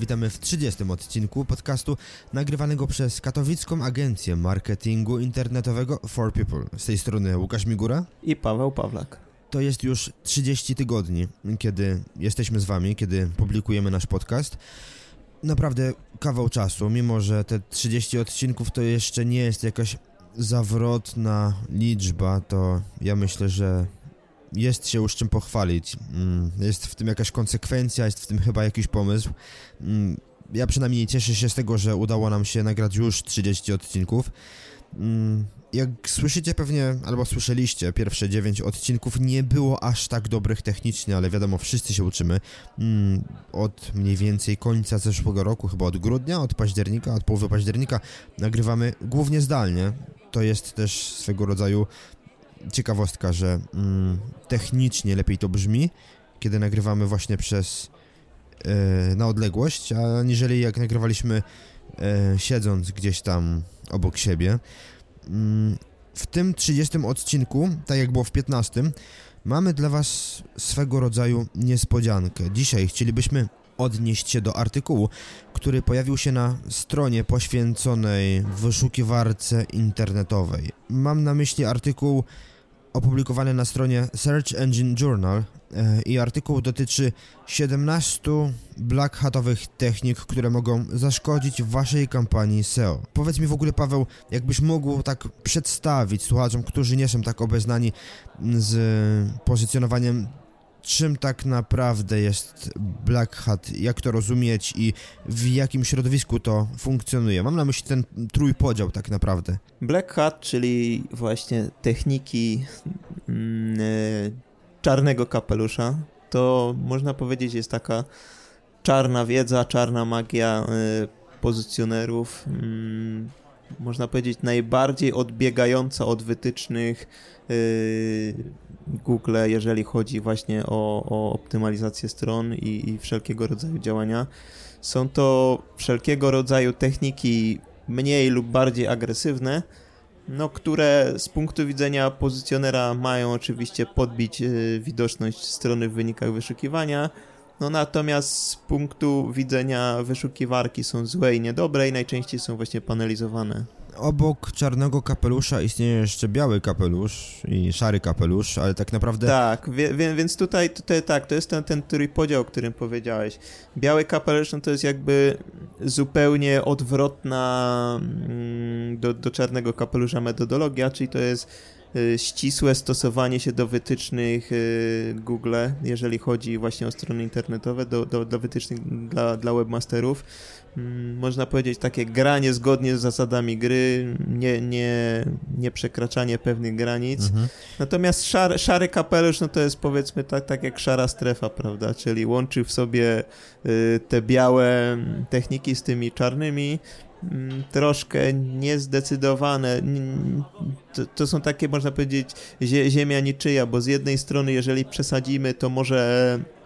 Witamy w 30. odcinku podcastu nagrywanego przez katowicką agencję marketingu internetowego For People. Z tej strony Łukasz Migura i Paweł Pawlak. To jest już 30 tygodni, kiedy jesteśmy z Wami, kiedy publikujemy nasz podcast. Naprawdę kawał czasu, mimo że te 30 odcinków to jeszcze nie jest jakaś zawrotna liczba, to ja myślę, że jest się już czym pochwalić. Mm, jest w tym jakaś konsekwencja, jest w tym chyba jakiś pomysł. Mm, ja przynajmniej cieszę się z tego, że udało nam się nagrać już 30 odcinków. Mm, jak słyszycie pewnie, albo słyszeliście, pierwsze 9 odcinków nie było aż tak dobrych technicznie, ale wiadomo, wszyscy się uczymy. Od mniej więcej końca zeszłego roku, chyba od grudnia, od października, od połowy października nagrywamy głównie zdalnie. To jest też swego rodzaju ciekawostka, że mm, technicznie lepiej to brzmi, kiedy nagrywamy właśnie przez e, na odległość, aniżeli jak nagrywaliśmy e, siedząc gdzieś tam obok siebie. Mm, w tym 30 odcinku, tak jak było w 15, mamy dla Was swego rodzaju niespodziankę. Dzisiaj chcielibyśmy odnieść się do artykułu, który pojawił się na stronie poświęconej wyszukiwarce internetowej. Mam na myśli artykuł opublikowany na stronie Search Engine Journal e, i artykuł dotyczy 17 black hatowych technik, które mogą zaszkodzić waszej kampanii SEO. Powiedz mi w ogóle Paweł, jakbyś mógł tak przedstawić słuchaczom, którzy nie są tak obeznani z pozycjonowaniem czym tak naprawdę jest Black Hat, jak to rozumieć i w jakim środowisku to funkcjonuje. Mam na myśli ten trójpodział tak naprawdę. Black Hat, czyli właśnie techniki e, czarnego kapelusza, to można powiedzieć jest taka czarna wiedza, czarna magia y, pozycjonerów, mm, można powiedzieć najbardziej odbiegająca od wytycznych y, Google, jeżeli chodzi właśnie o, o optymalizację stron i, i wszelkiego rodzaju działania. Są to wszelkiego rodzaju techniki mniej lub bardziej agresywne, no, które z punktu widzenia pozycjonera mają oczywiście podbić y, widoczność strony w wynikach wyszukiwania, no natomiast z punktu widzenia wyszukiwarki są złe i niedobre i najczęściej są właśnie panelizowane obok czarnego kapelusza istnieje jeszcze biały kapelusz i szary kapelusz, ale tak naprawdę... Tak, wie, wie, więc tutaj, tutaj tak, to jest ten, ten trójpodział, o którym powiedziałeś. Biały kapelusz no to jest jakby zupełnie odwrotna mm, do, do czarnego kapelusza metodologia, czyli to jest ścisłe stosowanie się do wytycznych y, Google, jeżeli chodzi właśnie o strony internetowe, do, do, do wytycznych dla, dla webmasterów można powiedzieć, takie granie zgodnie z zasadami gry, nie, nie, nie przekraczanie pewnych granic. Mhm. Natomiast szary, szary kapelusz, no to jest powiedzmy tak, tak jak szara strefa, prawda? Czyli łączy w sobie y, te białe techniki z tymi czarnymi, mm, troszkę niezdecydowane. To, to, są takie, można powiedzieć, ziemia niczyja, bo z jednej strony, jeżeli przesadzimy, to może Mm,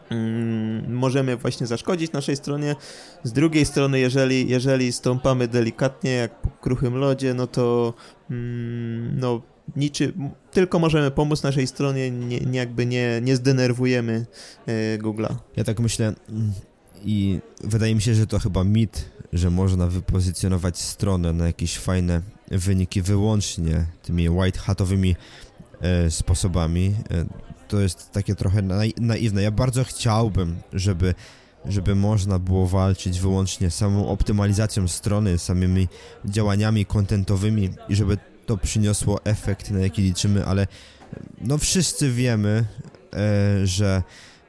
możemy właśnie zaszkodzić naszej stronie. Z drugiej strony, jeżeli, jeżeli stąpamy delikatnie, jak po kruchym lodzie, no to mm, no, niczy, tylko możemy pomóc naszej stronie, nie, nie jakby nie, nie zdenerwujemy e, Google'a. Ja tak myślę mm, i wydaje mi się, że to chyba mit, że można wypozycjonować stronę na jakieś fajne wyniki wyłącznie tymi white hatowymi sposobami. E, to jest takie trochę naiwne. Ja bardzo chciałbym, żeby, żeby można było walczyć wyłącznie samą optymalizacją strony, samymi działaniami kontentowymi i żeby to przyniosło efekt, na jaki liczymy, ale no wszyscy wiemy, e, że,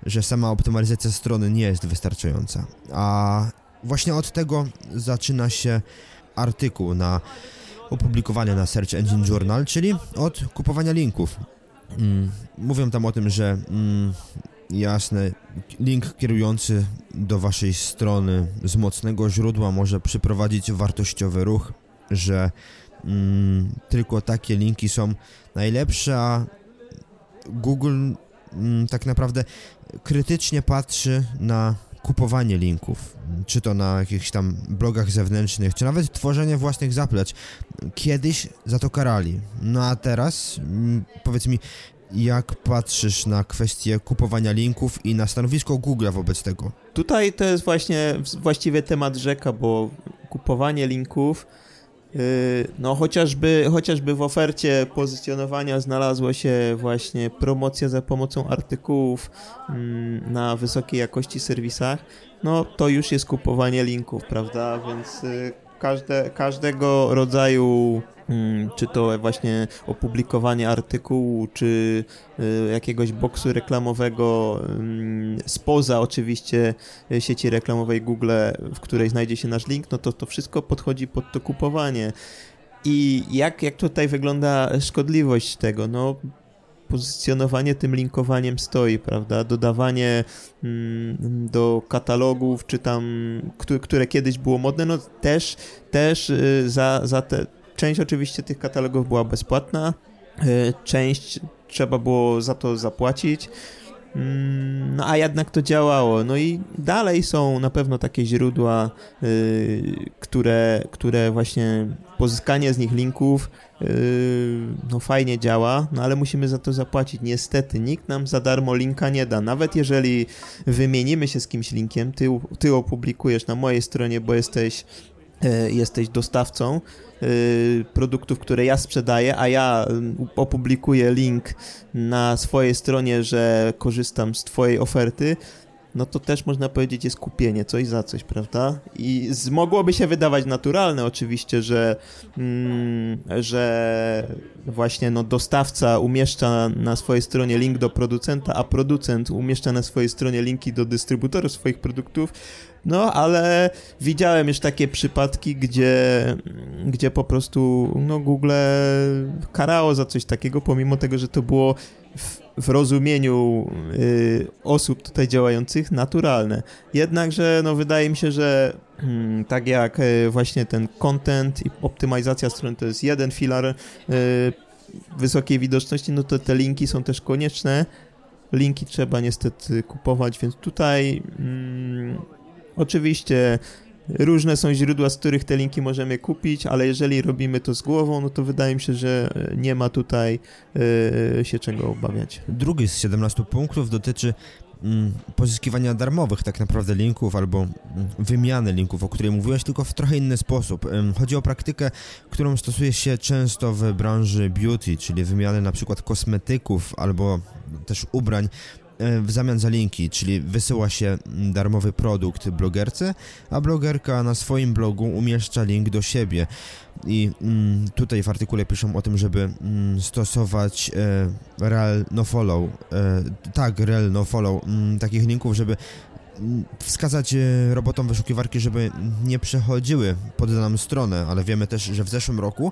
że sama optymalizacja strony nie jest wystarczająca. A właśnie od tego zaczyna się artykuł na opublikowany na Search Engine Journal, czyli od kupowania linków. Mm, mówią tam o tym, że mm, jasne, link kierujący do waszej strony z mocnego źródła może przyprowadzić wartościowy ruch, że mm, tylko takie linki są najlepsze, a Google mm, tak naprawdę krytycznie patrzy na kupowanie linków, czy to na jakichś tam blogach zewnętrznych, czy nawet tworzenie własnych zaplecz. Kiedyś za to karali. No a teraz, mm, powiedz mi, jak patrzysz na kwestię kupowania linków i na stanowisko Google wobec tego? Tutaj to jest właśnie właściwie temat rzeka, bo kupowanie linków no chociażby, chociażby w ofercie pozycjonowania znalazła się właśnie promocja za pomocą artykułów mm, na wysokiej jakości serwisach, no to już jest kupowanie linków, prawda? Więc yy, każde, każdego rodzaju Hmm, czy to właśnie opublikowanie artykułu, czy y, jakiegoś boksu reklamowego mm, spoza oczywiście sieci reklamowej Google, w której znajdzie się nasz link, no to to wszystko podchodzi pod to kupowanie. I jak, jak tutaj wygląda szkodliwość tego? No, pozycjonowanie tym linkowaniem stoi, prawda? Dodawanie mm, do katalogów, czy tam, które, kiedyś było modne, no też, też y, za, za te, Część oczywiście tych katalogów była bezpłatna, e, część trzeba było za to zapłacić. Mm, no a jednak to działało. No i dalej są na pewno takie źródła, yy, które, które właśnie pozyskanie z nich linków yy, no fajnie działa, no ale musimy za to zapłacić. Niestety nikt nam za darmo linka nie da. Nawet jeżeli wymienimy się z kimś linkiem, ty, ty opublikujesz na mojej stronie, bo jesteś, yy, jesteś dostawcą, Y, produktów, które ja sprzedaję, a ja y, opublikuję link na swojej stronie, że korzystam z Twojej oferty, no to też można powiedzieć jest kupienie coś za coś, prawda? I z, mogłoby się wydawać naturalne oczywiście, że, mm, że właśnie no, dostawca umieszcza na swojej stronie link do producenta, a producent umieszcza na swojej stronie linki do dystrybutorów swoich produktów, no, ale widziałem już takie przypadki, gdzie, gdzie po prostu no, Google karało za coś takiego, pomimo tego, że to było w, w rozumieniu y, osób tutaj działających naturalne. Jednakże no, wydaje mi się, że y, tak jak y, właśnie ten content i optymalizacja strony to jest jeden filar y, wysokiej widoczności, no to te linki są też konieczne. Linki trzeba niestety kupować, więc tutaj mm, Oczywiście różne są źródła, z których te linki możemy kupić, ale jeżeli robimy to z głową, no to wydaje mi się, że nie ma tutaj yy, się czego obawiać. Drugi z 17 punktów dotyczy mm, pozyskiwania darmowych tak naprawdę linków albo mm, wymiany linków, o której mówiłeś, tylko w trochę inny sposób. Chodzi o praktykę, którą stosuje się często w branży beauty, czyli wymiany na przykład kosmetyków albo też ubrań E, w zamian za linki, czyli wysyła się darmowy produkt blogerce, a blogerka na swoim blogu umieszcza link do siebie. I mm, tutaj w artykule piszą o tym, żeby mm, stosować e, rel no follow, e, tak, rel no follow, mm, takich linków, żeby wskazać e, robotom wyszukiwarki, żeby nie przechodziły pod daną stronę, ale wiemy też, że w zeszłym roku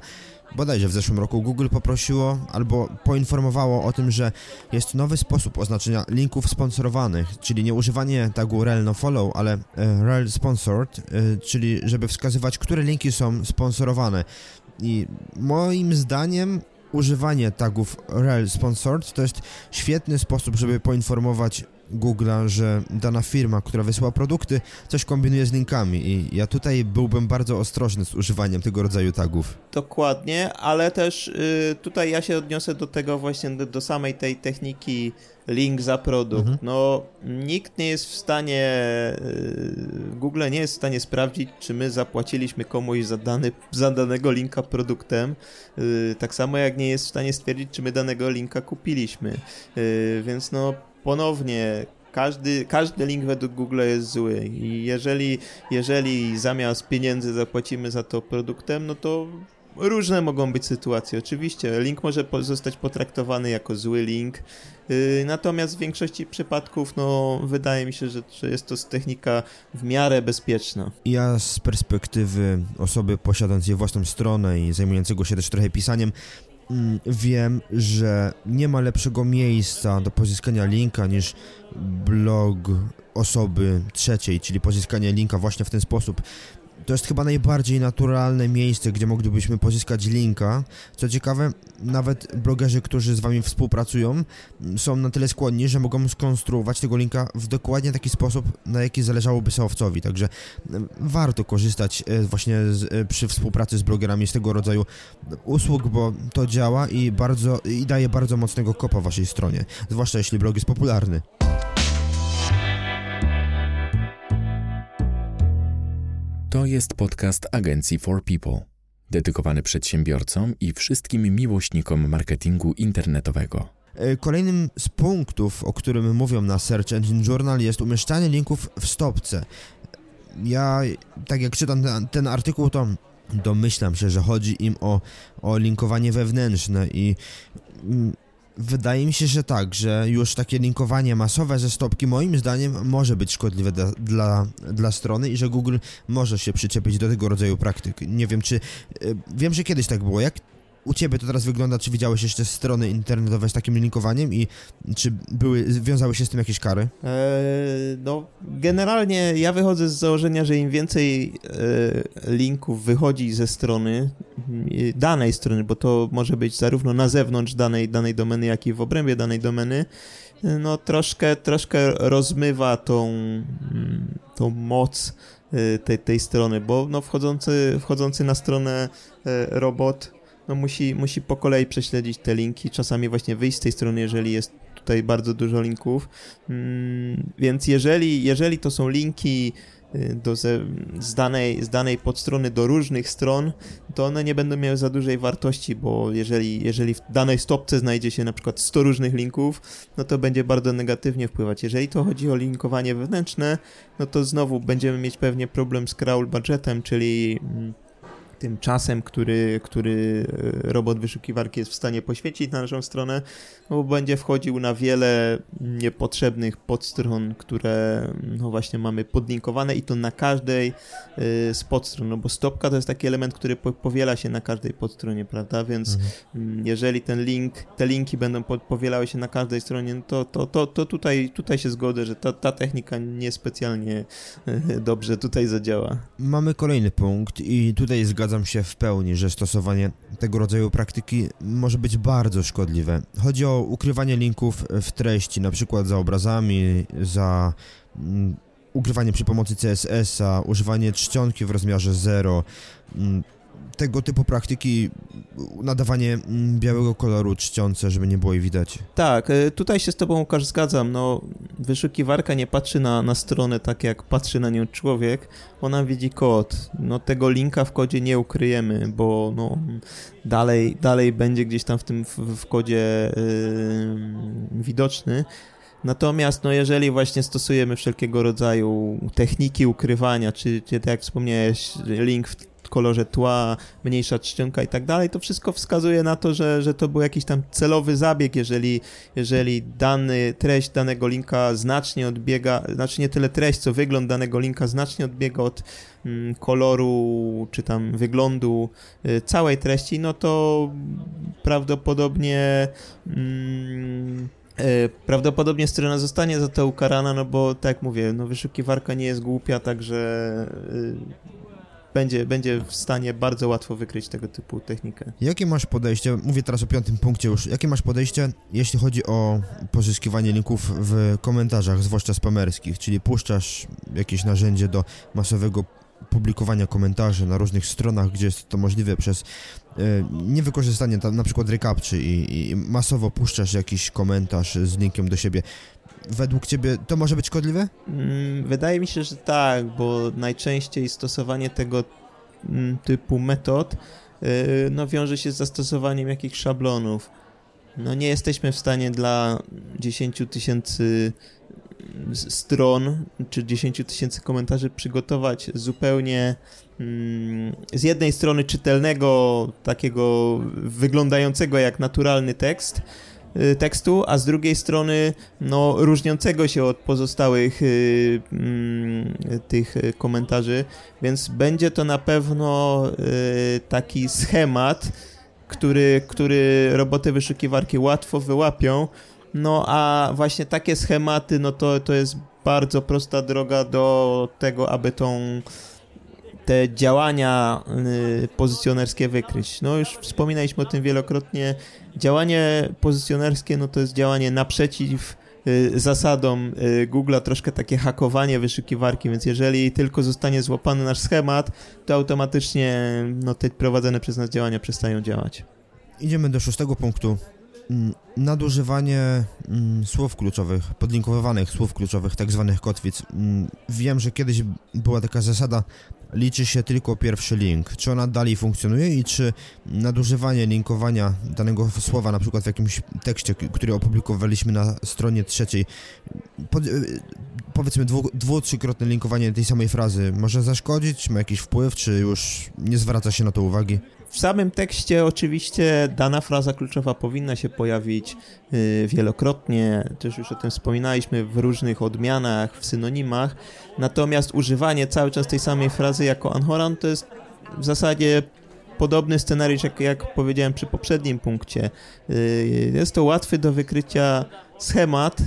bodajże w zeszłym roku Google poprosiło albo poinformowało o tym, że jest nowy sposób oznaczenia linków sponsorowanych, czyli nie używanie tagu rel no follow, ale e, rel sponsored, e, czyli żeby wskazywać, które linki są sponsorowane. I moim zdaniem używanie tagów rel sponsored to jest świetny sposób, żeby poinformować Google'a, że dana firma, która wysyła produkty, coś kombinuje z linkami i ja tutaj byłbym bardzo ostrożny z używaniem tego rodzaju tagów. Dokładnie, ale też y, tutaj ja się odniosę do tego właśnie, do, do samej tej techniki link za produkt. Mhm. No, nikt nie jest w stanie, y, Google nie jest w stanie sprawdzić, czy my zapłaciliśmy komuś za, dany, za danego linka produktem, y, tak samo jak nie jest w stanie stwierdzić, czy my danego linka kupiliśmy. Y, więc no, ponownie każdy, każdy link według Google jest zły i jeżeli, jeżeli zamiast pieniędzy zapłacimy za to produktem, no to różne mogą być sytuacje. Oczywiście link może zostać potraktowany jako zły link, yy, natomiast w większości przypadków no, wydaje mi się, że, że jest to technika w miarę bezpieczna. Ja z perspektywy osoby posiadającej własną stronę i zajmującego się też trochę pisaniem, wiem, że nie ma lepszego miejsca do pozyskania linka niż blog osoby trzeciej, czyli pozyskanie linka właśnie w ten sposób. To jest chyba najbardziej naturalne miejsce, gdzie moglibyśmy pozyskać linka. Co ciekawe, nawet blogerzy, którzy z wami współpracują, są na tyle skłonni, że mogą skonstruować tego linka w dokładnie taki sposób, na jaki zależałoby Seowcowi. Także warto korzystać e, właśnie z, e, przy współpracy z blogerami z tego rodzaju usług, bo to działa i bardzo i daje bardzo mocnego kopa waszej stronie, zwłaszcza jeśli blog jest popularny. To jest podcast agencji For People, dedykowany przedsiębiorcom i wszystkim miłośnikom marketingu internetowego. E, kolejnym z punktów, o którym mówią na Search Engine Journal jest umieszczanie linków w stopce. Ja, tak jak czytam ten, ten artykuł, to domyślam się, że chodzi im o, o linkowanie wewnętrzne i mm, Wydaje mi się, że tak, że już takie linkowanie masowe ze stopki moim zdaniem może być szkodliwe dla, dla, dla strony i że Google może się przyczepić do tego rodzaju praktyk. Nie wiem, czy... Y, wiem, że kiedyś tak było. Jak u Ciebie to teraz wygląda? Czy widziałeś jeszcze strony internetowe z takim linkowaniem i czy były, wiązały się z tym jakieś kary? Eee, no, generalnie ja wychodzę z założenia, że im więcej e, linków wychodzi ze strony, danej strony, bo to może być zarówno na zewnątrz danej, danej domeny, jak i w obrębie danej domeny, no troszkę, troszkę rozmywa tą, tą moc e, tej, tej strony, bo no wchodzący, wchodzący na stronę e, robot no musi, musi po kolei prześledzić te linki, czasami właśnie wyjść z tej strony, jeżeli jest tutaj bardzo dużo linków. Mm, więc jeżeli, jeżeli to są linki y, do ze, z, danej, z danej podstrony do różnych stron, to one nie będą miały za dużej wartości, bo jeżeli, jeżeli w danej stopce znajdzie się na przykład 100 różnych linków, no to będzie bardzo negatywnie wpływać. Jeżeli to chodzi o linkowanie wewnętrzne, no to znowu będziemy mieć pewnie problem z crawl budgetem, czyli mm, tym czasem, który, który e, robot wyszukiwarki jest w stanie poświęcić na naszą stronę, bo będzie wchodził na wiele niepotrzebnych podstron, które no właśnie mamy podlinkowane i to na każdej e, z podstron, no bo stopka to jest taki element, który powiela się na każdej podstronie, prawda, więc mhm. Mm, jeżeli ten link, te linki będą powielały się na każdej stronie, no to, to, to, to tutaj, tutaj się zgodzę, że ta, ta technika niespecjalnie e, dobrze tutaj zadziała. Mamy kolejny punkt i tutaj zgadzam zgadzam się w pełni, że stosowanie tego rodzaju praktyki może być bardzo szkodliwe. Chodzi o ukrywanie linków w treści, na przykład za obrazami, za mm, ukrywanie przy pomocy CSS-a, używanie czcionki w rozmiarze 0, mm, tego typu praktyki, nadawanie mm, białego koloru czcionce, żeby nie było jej widać. Tak, e, tutaj się z tobą Łukasz zgadzam, no wyszukiwarka nie patrzy na, na stronę tak jak patrzy na nią człowiek, ona widzi kod, no tego linka w kodzie nie ukryjemy, bo no dalej, dalej będzie gdzieś tam w tym w, w kodzie yy, widoczny, Natomiast no jeżeli właśnie stosujemy wszelkiego rodzaju techniki ukrywania, czy, czy tak jak wspomniałeś, link w kolorze tła, mniejsza czcionka i tak dalej, to wszystko wskazuje na to, że, że to był jakiś tam celowy zabieg, jeżeli, jeżeli dany, treść danego linka znacznie odbiega, znaczy nie tyle treść, co wygląd danego linka znacznie odbiega od mm, koloru, czy tam wyglądu y, całej treści, no to prawdopodobnie mm, y, Prawdopodobnie strona zostanie za to ukarana, no bo tak jak mówię, no wyszukiwarka nie jest głupia, także y, będzie, będzie w stanie bardzo łatwo wykryć tego typu technikę. Jakie masz podejście, mówię teraz o piątym punkcie już, jakie masz podejście, jeśli chodzi o pozyskiwanie linków w komentarzach, zwłaszcza spamerskich, czyli puszczasz jakieś narzędzie do masowego publikowania komentarzy na różnych stronach, gdzie jest to możliwe przez e, niewykorzystanie tam na przykład recaptcha i, i masowo puszczasz jakiś komentarz z linkiem do siebie według ciebie to może być szkodliwe? Mm, wydaje mi się, że tak, bo najczęściej stosowanie tego mm, typu metod y, no, wiąże się z zastosowaniem jakichś szablonów. No nie jesteśmy w stanie dla 10 tysięcy stron czy 10 tysięcy komentarzy przygotować zupełnie mm, z jednej strony czytelnego, takiego wyglądającego jak naturalny tekst, Y, tekstu, a z drugiej strony no, różniącego się od pozostałych y, mm, tych komentarzy, więc będzie to na pewno y, taki schemat, który, który roboty wyszukiwarki łatwo wyłapią, no a właśnie takie schematy, no to, to jest bardzo prosta droga do tego, aby tą te działania y, pozycjonerskie wykryć. No już wspominaliśmy o tym wielokrotnie. Działanie pozycjonerskie no to jest działanie naprzeciw y, zasadom y, Google'a, troszkę takie hakowanie wyszukiwarki, więc jeżeli tylko zostanie złapany nasz schemat, to automatycznie no, te prowadzone przez nas działania przestają działać. Idziemy do szóstego punktu. Mm, nadużywanie mm, słów kluczowych, podlinkowywanych słów kluczowych, tak zwanych kotwic. Mm, wiem, że kiedyś była taka zasada, liczy się tylko pierwszy link. Czy ona dalej funkcjonuje i czy nadużywanie linkowania danego słowa, na przykład w jakimś tekście, który opublikowaliśmy na stronie trzeciej, pod, y, powiedzmy dwu, dwu, trzykrotne linkowanie tej samej frazy może zaszkodzić, ma jakiś wpływ, czy już nie zwraca się na to uwagi? W samym tekście oczywiście dana fraza kluczowa powinna się pojawić y, wielokrotnie, też już o tym wspominaliśmy w różnych odmianach, w synonimach, natomiast używanie cały czas tej samej frazy jako anhoran to jest w zasadzie podobny scenariusz, jak, jak powiedziałem przy poprzednim punkcie. Y, jest to łatwy do wykrycia schemat,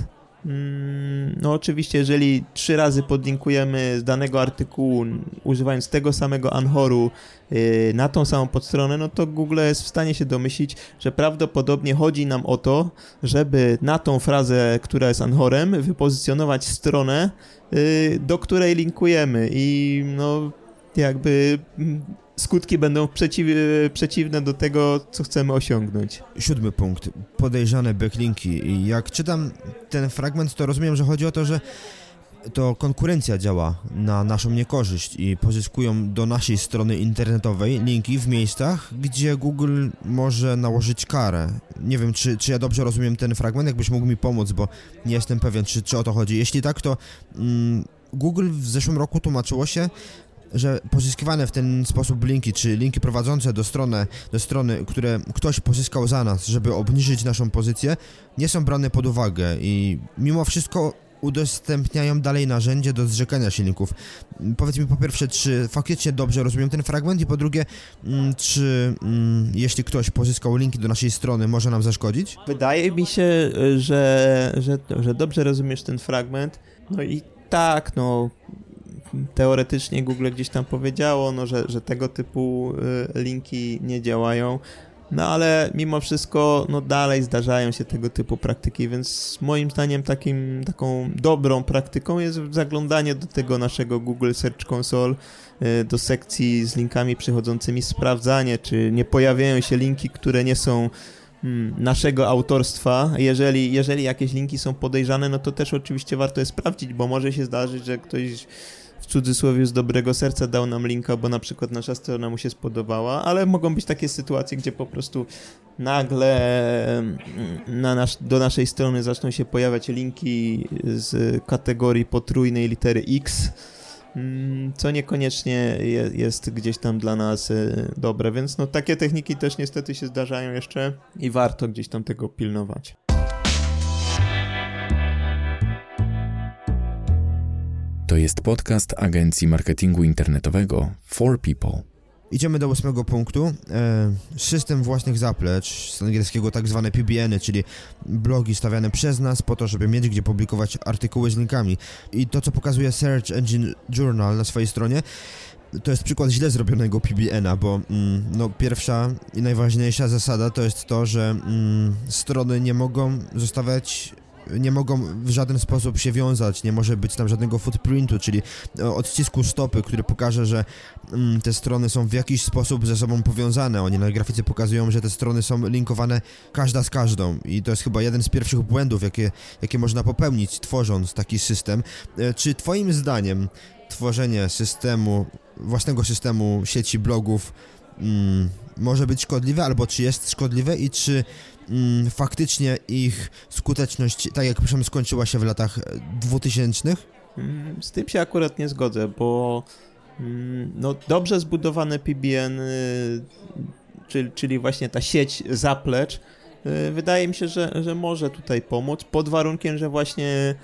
no oczywiście, jeżeli trzy razy podlinkujemy z danego artykułu, używając tego samego Anhoru yy, na tą samą podstronę, no to Google jest w stanie się domyślić, że prawdopodobnie chodzi nam o to, żeby na tą frazę, która jest Anhorem, wypozycjonować stronę, yy, do której linkujemy. I no jakby mm, skutki będą przeciw, przeciwne do tego, co chcemy osiągnąć. Siódmy punkt. Podejrzane backlinki. Jak czytam ten fragment, to rozumiem, że chodzi o to, że to konkurencja działa na naszą niekorzyść i pozyskują do naszej strony internetowej linki w miejscach, gdzie Google może nałożyć karę. Nie wiem, czy, czy ja dobrze rozumiem ten fragment, jakbyś mógł mi pomóc, bo nie jestem pewien, czy, czy o to chodzi. Jeśli tak, to mm, Google w zeszłym roku tłumaczyło się, że pozyskiwane w ten sposób linki, czy linki prowadzące do strony, do strony, które ktoś pozyskał za nas, żeby obniżyć naszą pozycję, nie są brane pod uwagę i mimo wszystko udostępniają dalej narzędzie do zrzekania się linków. Powiedz mi po pierwsze, czy faktycznie dobrze rozumiem ten fragment i po drugie, mm, czy mm, jeśli ktoś pozyskał linki do naszej strony, może nam zaszkodzić? Wydaje mi się, że, że, że dobrze rozumiesz ten fragment. No i tak, no teoretycznie Google gdzieś tam powiedziało, no, że, że tego typu y, linki nie działają. No ale mimo wszystko, no dalej zdarzają się tego typu praktyki, więc moim zdaniem takim, taką dobrą praktyką jest zaglądanie do tego naszego Google Search Console, y, do sekcji z linkami przychodzącymi, sprawdzanie, czy nie pojawiają się linki, które nie są hmm, naszego autorstwa. Jeżeli, jeżeli jakieś linki są podejrzane, no to też oczywiście warto je sprawdzić, bo może się zdarzyć, że ktoś cudzysłowie z dobrego serca dał nam linka, bo na przykład nasza strona mu się spodobała, ale mogą być takie sytuacje, gdzie po prostu nagle mm, na nasz, do naszej strony zaczną się pojawiać linki z kategorii potrójnej litery X, mm, co niekoniecznie je, jest gdzieś tam dla nas e, dobre, więc no takie techniki też niestety się zdarzają jeszcze i warto gdzieś tam tego pilnować. To jest podcast agencji marketingu internetowego For People. Idziemy do ósmego punktu. E, system własnych zaplecz, z angielskiego tak zwane PBN-y, czyli blogi stawiane przez nas po to, żeby mieć gdzie publikować artykuły z linkami. I to, co pokazuje Search Engine Journal na swojej stronie, to jest przykład źle zrobionego PBN-a, bo mm, no, pierwsza i najważniejsza zasada to jest to, że mm, strony nie mogą zostawiać nie mogą w żaden sposób się wiązać, nie może być tam żadnego footprintu, czyli e, odcisku stopy, który pokaże, że mm, te strony są w jakiś sposób ze sobą powiązane. Oni na grafice pokazują, że te strony są linkowane każda z każdą i to jest chyba jeden z pierwszych błędów, jakie, jakie można popełnić, tworząc taki system. E, czy twoim zdaniem tworzenie systemu, własnego systemu sieci blogów mm, może być szkodliwe, albo czy jest szkodliwe i czy mm, faktycznie ich skuteczność, tak jak proszę, skończyła się w latach 2000? Mm, z tym się akurat nie zgodzę, bo mm, no, dobrze zbudowane PBN, y, czyli, czyli właśnie ta sieć zaplecz, y, wydaje mi się, że, że może tutaj pomóc, pod warunkiem, że właśnie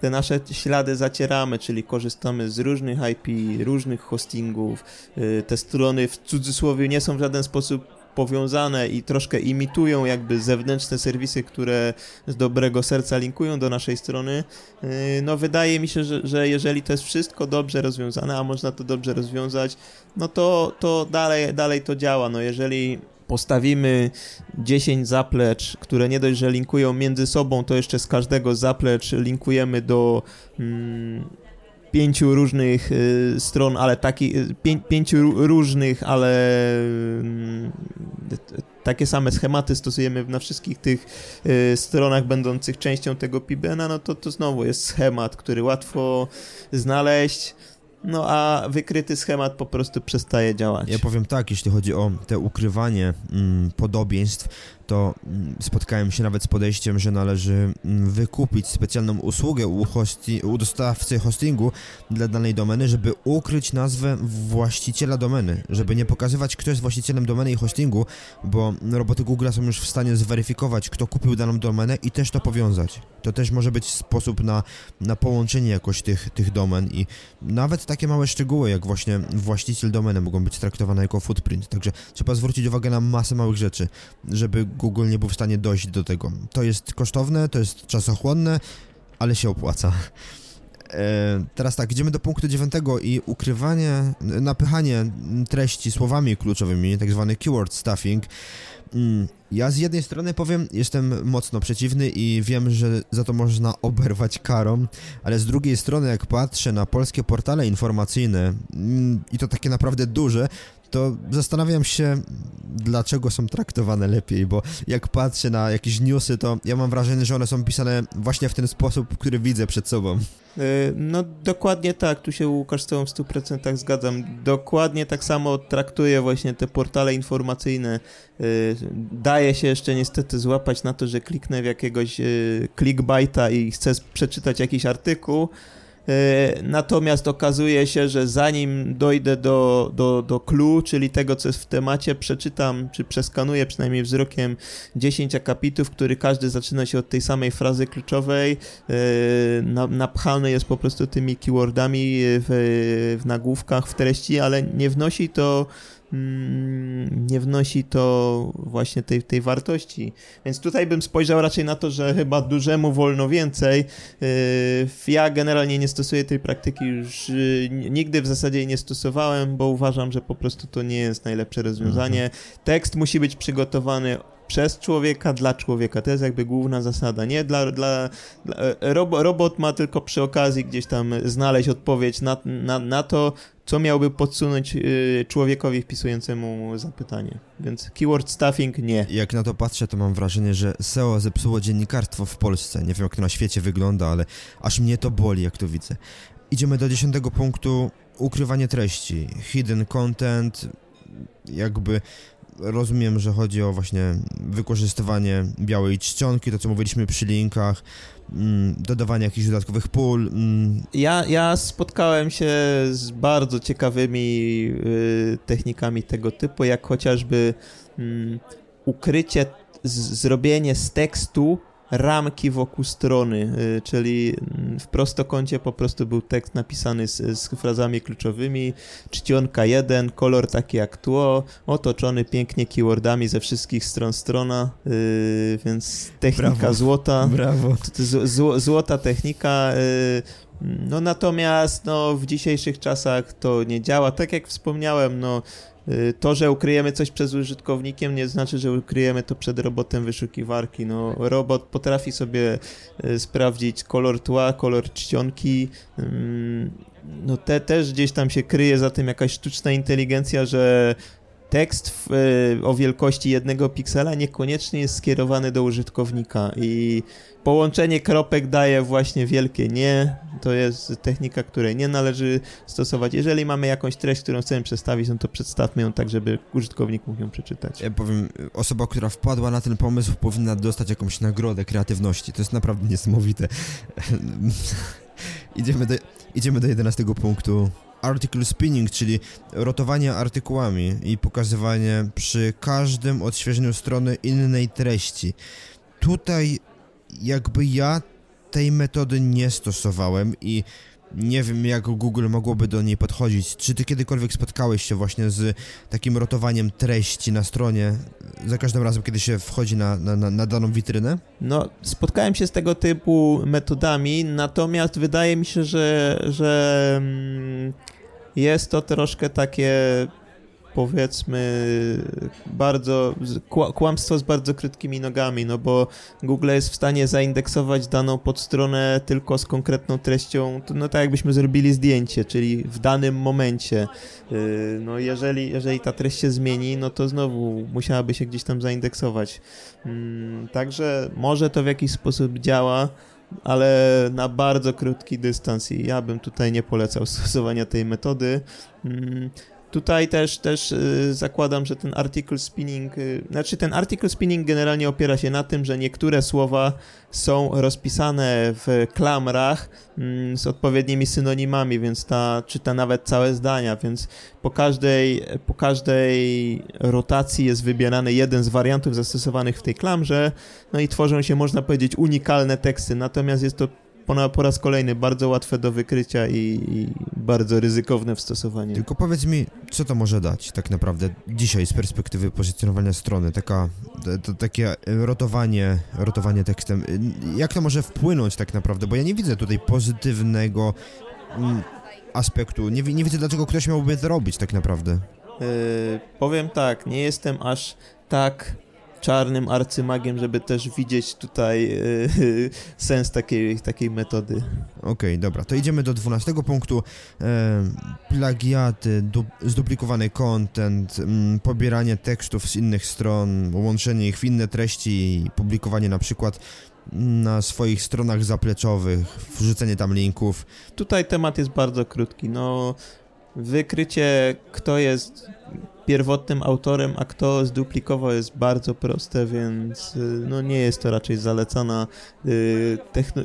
te nasze ślady zacieramy, czyli korzystamy z różnych IP, różnych hostingów. Y, te strony w cudzysłowie nie są w żaden sposób powiązane i troszkę imitują jakby zewnętrzne serwisy, które z dobrego serca linkują do naszej strony, yy, no wydaje mi się, że, że jeżeli to jest wszystko dobrze rozwiązane, a można to dobrze rozwiązać, no to, to dalej, dalej to działa. No jeżeli postawimy 10 zaplecz, które nie dość, że linkują między sobą, to jeszcze z każdego zaplecz linkujemy do mm, pięciu różnych y, stron, ale takich y, pię, pięciu różnych, ale y, takie same schematy stosujemy na wszystkich tych y, stronach będących częścią tego PIBN-a, no to to znowu jest schemat, który łatwo znaleźć no a wykryty schemat po prostu przestaje działać. Ja powiem tak, jeśli chodzi o te ukrywanie mm, podobieństw, to mm, spotkałem się nawet z podejściem, że należy mm, wykupić specjalną usługę u, hosti u dostawcy hostingu dla danej domeny, żeby ukryć nazwę właściciela domeny, żeby nie pokazywać, kto jest właścicielem domeny i hostingu, bo roboty Google są już w stanie zweryfikować, kto kupił daną domenę i też to powiązać. To też może być sposób na, na połączenie jakoś tych, tych domen i nawet takie małe szczegóły, jak właśnie właściciel domeny mogą być traktowane jako footprint, także trzeba zwrócić uwagę na masę małych rzeczy, żeby Google nie był w stanie dojść do tego. To jest kosztowne, to jest czasochłonne, ale się opłaca. E, teraz tak, idziemy do punktu dziewiątego i ukrywanie, napychanie treści słowami kluczowymi, tak zwany keyword stuffing. Mm, ja z jednej strony powiem, jestem mocno przeciwny i wiem, że za to można oberwać karą, ale z drugiej strony, jak patrzę na polskie portale informacyjne mm, i to takie naprawdę duże, to zastanawiam się, dlaczego są traktowane lepiej, bo jak patrzę na jakieś newsy, to ja mam wrażenie, że one są pisane właśnie w ten sposób, który widzę przed sobą. E, no dokładnie tak, tu się Łukasz z tobą w 100% zgadzam. Dokładnie tak samo traktuję właśnie te portale informacyjne. E, daje się jeszcze niestety złapać na to, że kliknę w jakiegoś e, clickbaita i chcę przeczytać jakiś artykuł, natomiast okazuje się, że zanim dojdę do, do, do clue, czyli tego, co jest w temacie, przeczytam, czy przeskanuję przynajmniej wzrokiem 10 akapitów, który każdy zaczyna się od tej samej frazy kluczowej, e, napchany jest po prostu tymi keywordami w, w nagłówkach, w treści, ale nie wnosi to nie wnosi to właśnie tej, tej wartości. Więc tutaj bym spojrzał raczej na to, że chyba dużemu wolno więcej. Yy, ja generalnie nie stosuję tej praktyki już yy, nigdy w zasadzie jej nie stosowałem, bo uważam, że po prostu to nie jest najlepsze rozwiązanie. Mhm. Tekst musi być przygotowany przez człowieka, dla człowieka. To jest jakby główna zasada, nie? Dla, dla, dla e, robot ma tylko przy okazji gdzieś tam znaleźć odpowiedź na, na, na to, co miałby podsunąć y, człowiekowi wpisującemu zapytanie. Więc keyword stuffing nie. Jak na to patrzę, to mam wrażenie, że SEO zepsuło dziennikarstwo w Polsce. Nie wiem, jak to na świecie wygląda, ale aż mnie to boli, jak to widzę. Idziemy do dziesiątego punktu. Ukrywanie treści. Hidden content. Jakby rozumiem, że chodzi o właśnie wykorzystywanie białej czcionki, to co mówiliśmy przy linkach, mm, dodawanie jakichś dodatkowych pól. Mm. Ja, ja spotkałem się z bardzo ciekawymi y, technikami tego typu, jak chociażby y, ukrycie, zrobienie z tekstu ramki wokół strony, y, czyli w prostokącie po prostu był tekst napisany z, z frazami kluczowymi, czcionka 1, kolor taki jak tło, otoczony pięknie keywordami ze wszystkich stron strona, yy, więc technika Brawo. złota. Brawo. Z, z, złota technika. Yy, no natomiast no, w dzisiejszych czasach to nie działa. Tak jak wspomniałem, no to, że ukryjemy coś przed użytkownikiem, nie znaczy, że ukryjemy to przed robotem wyszukiwarki. No, robot potrafi sobie y, sprawdzić kolor tła, kolor czcionki. No, te też gdzieś tam się kryje za tym jakaś sztuczna inteligencja, że tekst w, y, o wielkości jednego piksela niekoniecznie jest skierowany do użytkownika i połączenie kropek daje właśnie wielkie nie. To jest technika, której nie należy stosować. Jeżeli mamy jakąś treść, którą chcemy przedstawić, no to przedstawmy ją tak, żeby użytkownik mógł ją przeczytać. Ja powiem, osoba, która wpadła na ten pomysł powinna dostać jakąś nagrodę kreatywności. To jest naprawdę niesamowite. idziemy, do, idziemy do 11 punktu article spinning, czyli rotowanie artykułami i pokazywanie przy każdym odświeżeniu strony innej treści. Tutaj jakby ja tej metody nie stosowałem i nie wiem jak Google mogłoby do niej podchodzić. Czy ty kiedykolwiek spotkałeś się właśnie z takim rotowaniem treści na stronie za każdym razem, kiedy się wchodzi na, na, na daną witrynę? No, spotkałem się z tego typu metodami, natomiast wydaje mi się, że, że mm, jest to troszkę takie powiedzmy bardzo, kłamstwo z bardzo krótkimi nogami, no bo Google jest w stanie zaindeksować daną podstronę tylko z konkretną treścią, no tak jakbyśmy zrobili zdjęcie, czyli w danym momencie. Y, no jeżeli, jeżeli ta treść się zmieni, no to znowu musiałaby się gdzieś tam zaindeksować. Mm, także może to w jakiś sposób działa, ale na bardzo krótki dystans i ja bym tutaj nie polecał stosowania tej metody. Tutaj też, też y, zakładam, że ten article spinning, y, znaczy ten article spinning generalnie opiera się na tym, że niektóre słowa są rozpisane w klamrach mm, z odpowiednimi synonimami, więc ta czyta nawet całe zdania, więc po każdej, po każdej rotacji jest wybierany jeden z wariantów zastosowanych w tej klamrze, no i tworzą się, można powiedzieć, unikalne teksty, natomiast jest to po, po raz kolejny bardzo łatwe do wykrycia i, i, bardzo ryzykowne w stosowaniu. Tylko powiedz mi, co to może dać tak naprawdę dzisiaj z perspektywy pozycjonowania strony, taka, to, takie rotowanie, rotowanie tekstem, jak to może wpłynąć tak naprawdę, bo ja nie widzę tutaj pozytywnego mm, aspektu, nie, nie widzę dlaczego ktoś miałby to robić tak naprawdę. Yy, powiem tak, nie jestem aż tak czarnym arcymagiem, żeby też widzieć tutaj yy, sens takiej, takiej metody. Okej, okay, dobra, to idziemy do dwunastego punktu. E, plagiaty, du zduplikowany content, mm, pobieranie tekstów z innych stron, łączenie ich w inne treści i publikowanie na przykład na swoich stronach zapleczowych, wrzucenie tam linków. Tutaj temat jest bardzo krótki. No, wykrycie, kto jest pierwotnym autorem, a kto zduplikował jest bardzo proste, więc y, no nie jest to raczej zalecana y,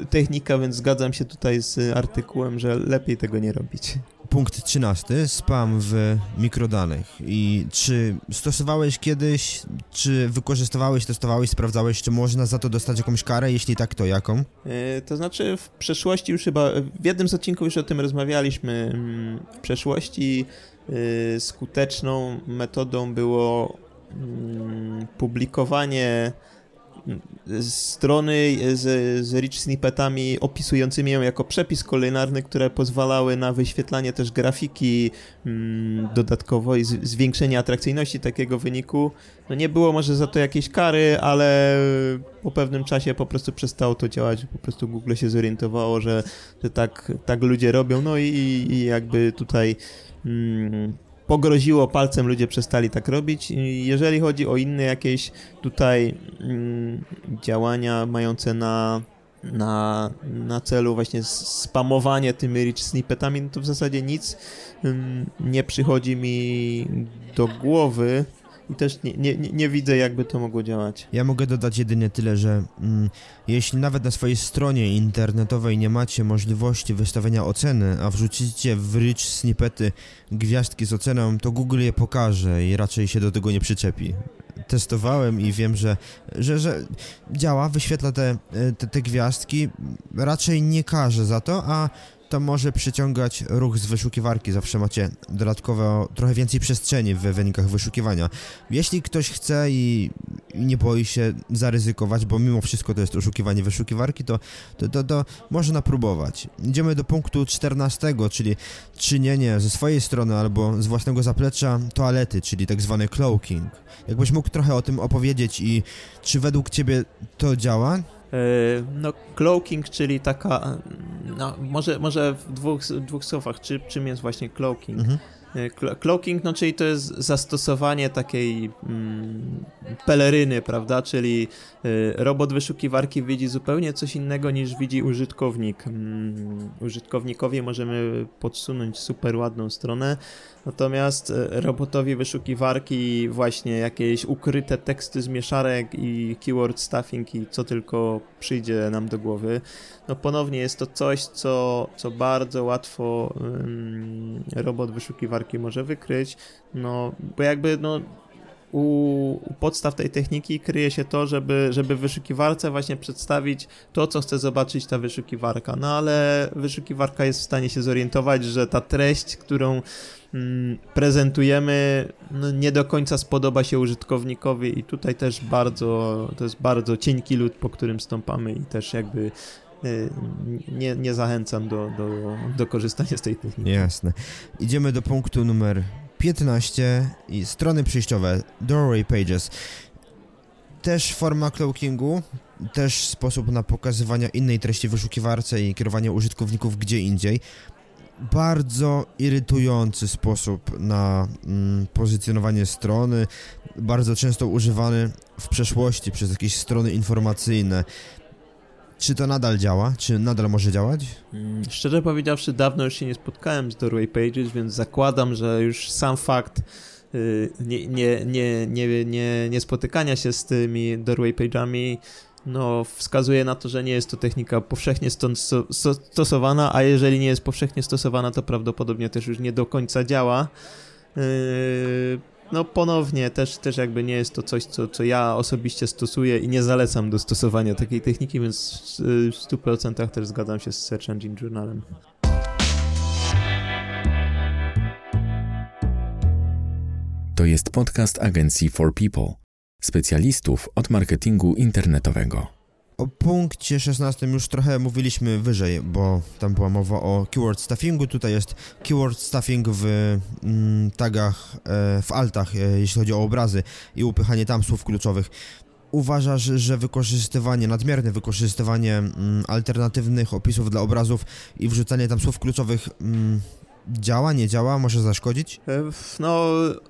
technika, więc zgadzam się tutaj z artykułem, że lepiej tego nie robić. Punkt 13. Spam w mikrodanych. I czy stosowałeś kiedyś, czy wykorzystywałeś, testowałeś, sprawdzałeś, czy można za to dostać jakąś karę? Jeśli tak, to jaką? Yy, to znaczy w przeszłości już chyba, w jednym z odcinków już o tym rozmawialiśmy. Mm, w przeszłości Y, skuteczną metodą było mm, publikowanie strony z, z rich snippetami opisującymi ją jako przepis kulinarny, które pozwalały na wyświetlanie też grafiki mm, dodatkowo i zwiększenie atrakcyjności takiego wyniku. No nie było może za to jakiejś kary, ale po pewnym czasie po prostu przestało to działać. Po prostu Google się zorientowało, że, że tak, tak ludzie robią. No i, i jakby tutaj mm, pogroziło palcem, ludzie przestali tak robić. Jeżeli chodzi o inne jakieś tutaj mm, działania mające na, na, na celu właśnie spamowanie tymi rich snippetami, no to w zasadzie nic mm, nie przychodzi mi do głowy i też nie, nie, nie widzę, jakby to mogło działać. Ja mogę dodać jedynie tyle, że mm, jeśli nawet na swojej stronie internetowej nie macie możliwości wystawienia oceny, a wrzucicie w rich snippety gwiazdki z oceną, to Google je pokaże i raczej się do tego nie przyczepi. Testowałem i wiem, że, że, że działa, wyświetla te, te, te gwiazdki, raczej nie każe za to, a to może przyciągać ruch z wyszukiwarki. Zawsze macie dodatkowo trochę więcej przestrzeni w wynikach wyszukiwania. Jeśli ktoś chce i, nie boi się zaryzykować, bo mimo wszystko to jest oszukiwanie wyszukiwarki, to, to, to, to można próbować. Idziemy do punktu 14, czyli czynienie ze swojej strony albo z własnego zaplecza toalety, czyli tak zwany cloaking. Jakbyś mógł trochę o tym opowiedzieć i czy według Ciebie to działa? E, no, cloaking, czyli taka, no, może, może w dwóch, dwóch słowach, czy, czym jest właśnie cloaking? Mhm. E, cloaking, no czyli to jest zastosowanie takiej mm, peleryny, prawda? Czyli y, robot wyszukiwarki widzi zupełnie coś innego niż widzi użytkownik. Mm, użytkownikowi możemy podsunąć super ładną stronę, natomiast y, robotowi wyszukiwarki właśnie jakieś ukryte teksty z mieszarek i keyword stuffing i co tylko przyjdzie nam do głowy. No ponownie jest to coś, co, co bardzo łatwo robot wyszukiwarki może wykryć, no bo jakby no u, u, podstaw tej techniki kryje się to, żeby, żeby wyszukiwarce właśnie przedstawić to, co chce zobaczyć ta wyszukiwarka. No ale wyszukiwarka jest w stanie się zorientować, że ta treść, którą mm, prezentujemy, no, nie do końca spodoba się użytkownikowi i tutaj też bardzo, to jest bardzo cienki lód, po którym stąpamy i też jakby y, nie, nie zachęcam do, do, do korzystania z tej techniki. Jasne. Idziemy do punktu numer 15 i strony przejściowe, doorway pages. Też forma cloakingu, też sposób na pokazywanie innej treści w wyszukiwarce i kierowanie użytkowników gdzie indziej. Bardzo irytujący sposób na mm, pozycjonowanie strony, bardzo często używany w przeszłości przez jakieś strony informacyjne. Czy to nadal działa? Czy nadal może działać? Mm, szczerze powiedziawszy, dawno już się nie spotkałem z Doorway Pages, więc zakładam, że już sam fakt y, nie, nie, nie, nie, nie, nie spotykania się z tymi Doorway Page'ami no, wskazuje na to, że nie jest to technika powszechnie stosowana, a jeżeli nie jest powszechnie stosowana, to prawdopodobnie też już nie do końca działa. Yy, no ponownie też, też jakby nie jest to coś, co, co ja osobiście stosuję i nie zalecam do stosowania takiej techniki, więc w 100% też zgadzam się z Search Engine Journalem. To jest podcast agencji For People, specjalistów od marketingu internetowego. O punkcie 16 już trochę mówiliśmy wyżej, bo tam była mowa o keyword stuffingu. Tutaj jest keyword stuffing w mm, tagach, e, w altach, e, jeśli chodzi o obrazy i upychanie tam słów kluczowych. Uważasz, że wykorzystywanie, nadmierne wykorzystywanie mm, alternatywnych opisów dla obrazów i wrzucanie tam słów kluczowych mm, działa, nie działa, może zaszkodzić? E, no,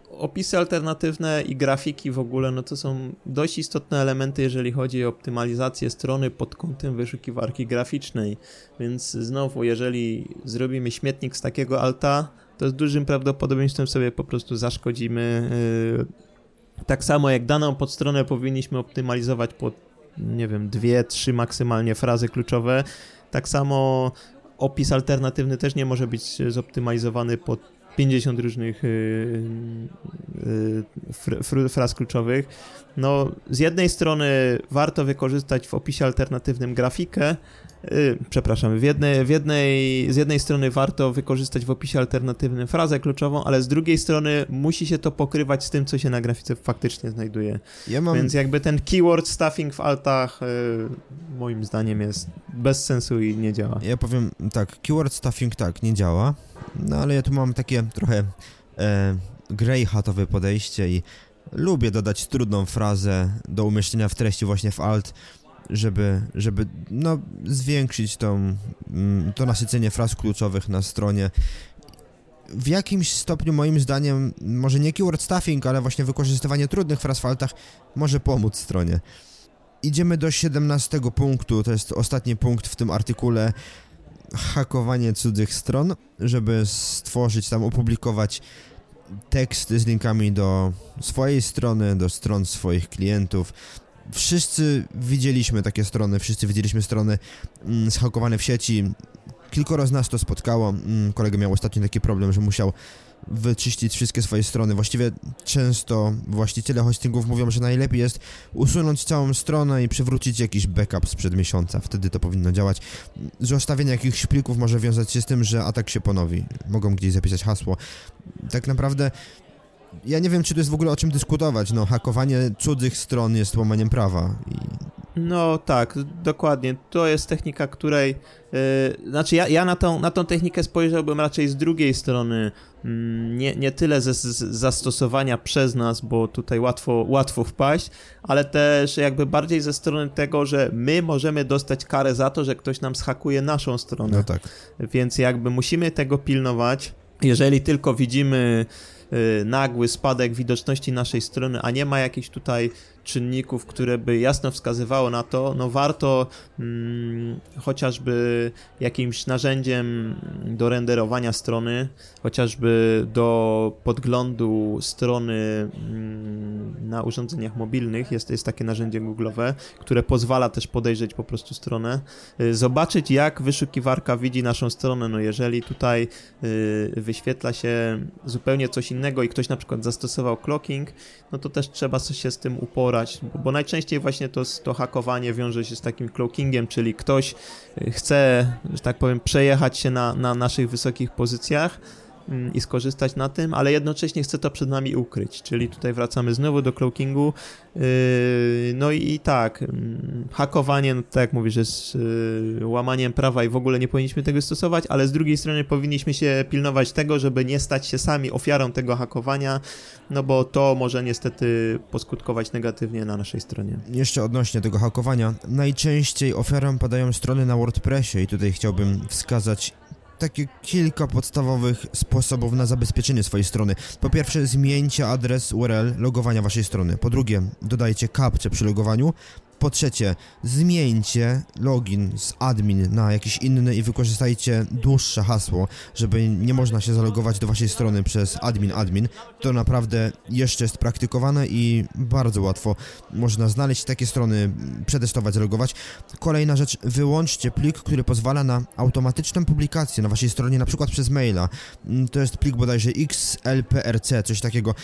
opisy alternatywne i grafiki w ogóle, no to są dość istotne elementy, jeżeli chodzi o optymalizację strony pod kątem wyszukiwarki graficznej. Więc znowu, jeżeli zrobimy śmietnik z takiego alta, to z dużym prawdopodobieństwem sobie po prostu zaszkodzimy. E, tak samo jak daną podstronę powinniśmy optymalizować pod, nie wiem, dwie, trzy maksymalnie frazy kluczowe. Tak samo opis alternatywny też nie może być zoptymalizowany pod 50 różnych y, y, fraz kluczowych. No, z jednej strony warto wykorzystać w opisie alternatywnym grafikę, przepraszam, w jednej, w jednej, z jednej strony warto wykorzystać w opisie alternatywnym frazę kluczową, ale z drugiej strony musi się to pokrywać z tym, co się na grafice faktycznie znajduje. Ja mam... Więc jakby ten keyword stuffing w altach moim zdaniem jest bez sensu i nie działa. Ja powiem tak, keyword stuffing tak, nie działa, no ale ja tu mam takie trochę e, grey hatowe podejście i lubię dodać trudną frazę do umieszczenia w treści właśnie w alt, żeby, żeby no, zwiększyć tą, mm, to nasycenie fraz kluczowych na stronie. W jakimś stopniu moim zdaniem, może nie keyword stuffing, ale właśnie wykorzystywanie trudnych fraz w altach może pomóc stronie. Idziemy do 17 punktu, to jest ostatni punkt w tym artykule. Hakowanie cudzych stron, żeby stworzyć tam, opublikować teksty z linkami do swojej strony, do stron swoich klientów, wszyscy widzieliśmy takie strony, wszyscy widzieliśmy strony mm, zhakowane w sieci. Kilkoro z nas to spotkało. Mm, kolega miał ostatnio taki problem, że musiał wyczyścić wszystkie swoje strony. Właściwie często właściciele hostingów mówią, że najlepiej jest usunąć całą stronę i przywrócić jakiś backup sprzed miesiąca. Wtedy to powinno działać. Zostawienie jakichś plików może wiązać się z tym, że atak się ponowi. Mogą gdzieś zapisać hasło. Tak naprawdę ja nie wiem, czy to jest w ogóle o czym dyskutować. No, hakowanie cudzych stron jest łamaniem prawa. I... No tak, dokładnie. To jest technika, której. Yy, znaczy, ja, ja na, tą, na tą technikę spojrzałbym raczej z drugiej strony. Yy, nie, nie tyle ze z zastosowania przez nas, bo tutaj łatwo, łatwo wpaść, ale też jakby bardziej ze strony tego, że my możemy dostać karę za to, że ktoś nam schakuje naszą stronę. No tak. Więc jakby musimy tego pilnować. Jeżeli tylko widzimy nagły spadek widoczności naszej strony, a nie ma jakichś tutaj czynników, które by jasno wskazywało na to, no warto hmm, chociażby jakimś narzędziem do renderowania strony, chociażby do podglądu strony hmm, na urządzeniach mobilnych, jest, jest takie narzędzie google'owe, które pozwala też podejrzeć po prostu stronę, y, zobaczyć jak wyszukiwarka widzi naszą stronę, no jeżeli tutaj y, wyświetla się zupełnie coś innego, innego i ktoś na przykład zastosował clocking, no to też trzeba się z tym uporać, bo, najczęściej właśnie to, to hakowanie wiąże się z takim cloakingiem, czyli ktoś y, chce, że tak powiem, przejechać się na, na naszych wysokich pozycjach, i skorzystać na tym, ale jednocześnie chcę to przed nami ukryć, czyli tutaj wracamy znowu do cloakingu. Yy, no i, tak, mm, hakowanie, no tak jak mówisz, jest yy, łamaniem prawa i w ogóle nie powinniśmy tego stosować, ale z drugiej strony powinniśmy się pilnować tego, żeby nie stać się sami ofiarą tego hakowania, no bo to może niestety poskutkować negatywnie na naszej stronie. Jeszcze odnośnie tego hakowania, najczęściej ofiarą padają strony na WordPressie i tutaj chciałbym wskazać takie kilka podstawowych sposobów na zabezpieczenie swojej strony. Po pierwsze, zmieńcie adres URL logowania waszej strony. Po drugie, dodajcie kapcze przy logowaniu. Po trzecie, zmieńcie login z admin na jakiś inny i wykorzystajcie dłuższe hasło, żeby nie można się zalogować do waszej strony przez admin admin. To naprawdę jeszcze jest praktykowane i bardzo łatwo można znaleźć takie strony, przetestować, zalogować. Kolejna rzecz, wyłączcie plik, który pozwala na automatyczną publikację na waszej stronie, na przykład przez maila. To jest plik bodajże XLPRC, coś takiego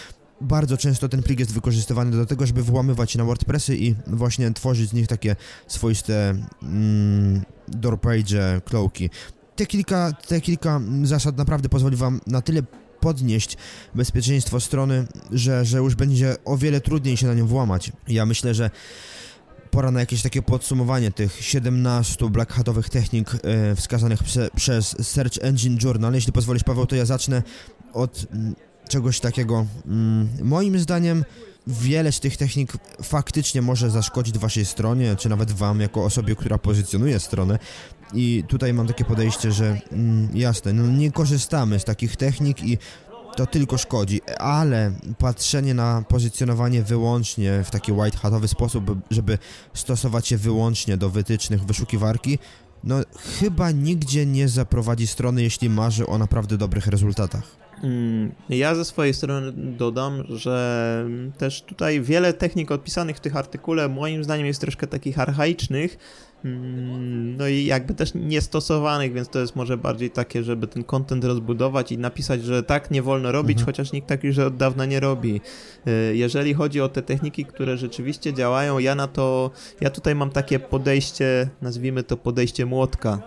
bardzo często ten plik jest wykorzystywany do tego, żeby włamywać się na WordPressy i właśnie tworzyć z nich takie swoiste mm, doorpage, cloaki. Te kilka, te kilka zasad naprawdę pozwoli Wam na tyle podnieść bezpieczeństwo strony, że, że już będzie o wiele trudniej się na nią włamać. Ja myślę, że pora na jakieś takie podsumowanie tych 17 black hatowych technik e, wskazanych prze, przez Search Engine Journal. Jeśli pozwolisz, Paweł, to ja zacznę od mm, czegoś takiego. Mm, moim zdaniem wiele z tych technik faktycznie może zaszkodzić waszej stronie, czy nawet wam jako osobie, która pozycjonuje stronę. I tutaj mam takie podejście, że mm, jasne, no nie korzystamy z takich technik i to tylko szkodzi, ale patrzenie na pozycjonowanie wyłącznie w taki white hatowy sposób, żeby stosować się wyłącznie do wytycznych wyszukiwarki, no chyba nigdzie nie zaprowadzi strony, jeśli marzy o naprawdę dobrych rezultatach. Mm, ja ze swojej strony dodam, że też tutaj wiele technik odpisanych w tych artykule moim zdaniem jest troszkę takich archaicznych, mm, no i jakby też niestosowanych, więc to jest może bardziej takie, żeby ten content rozbudować i napisać, że tak nie wolno robić, mhm. chociaż nikt tak już od dawna nie robi. Y, jeżeli chodzi o te techniki, które rzeczywiście działają, ja na to, ja tutaj mam takie podejście, nazwijmy to podejście młotka.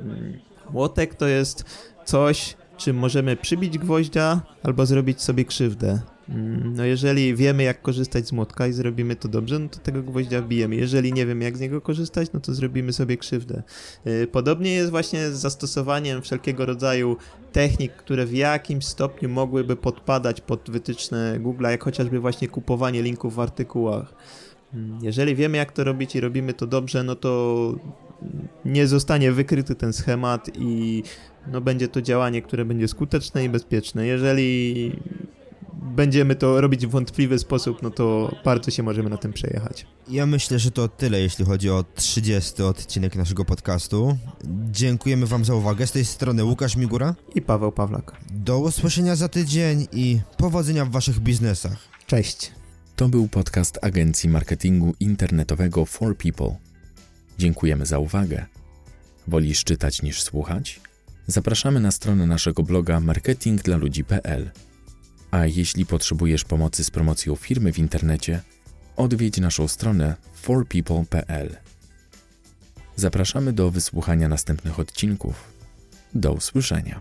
Mm, młotek to jest coś, czy możemy przybić gwoździa albo zrobić sobie krzywdę. Mm, no jeżeli wiemy jak korzystać z młotka i zrobimy to dobrze, no to tego gwoździa bijemy. Jeżeli nie wiem jak z niego korzystać, no to zrobimy sobie krzywdę. Y, podobnie jest właśnie z zastosowaniem wszelkiego rodzaju technik, które w jakimś stopniu mogłyby podpadać pod wytyczne Google, jak chociażby właśnie kupowanie linków w artykułach. Mm, jeżeli wiemy jak to robić i robimy to dobrze, no to nie zostanie wykryty ten schemat i no będzie to działanie, które będzie skuteczne i bezpieczne. Jeżeli będziemy to robić w wątpliwy sposób, no to bardzo się możemy na tym przejechać. Ja myślę, że to tyle, jeśli chodzi o 30 odcinek naszego podcastu. Dziękujemy Wam za uwagę. Z tej strony Łukasz Migura i Paweł Pawlak. Do usłyszenia za tydzień i powodzenia w Waszych biznesach. Cześć. To był podcast agencji marketingu internetowego For People. Dziękujemy za uwagę. Wolisz czytać niż słuchać? Zapraszamy na stronę naszego bloga marketingdlaludzi.pl. A jeśli potrzebujesz pomocy z promocją firmy w internecie, odwiedź naszą stronę forpeople.pl. Zapraszamy do wysłuchania następnych odcinków. Do usłyszenia.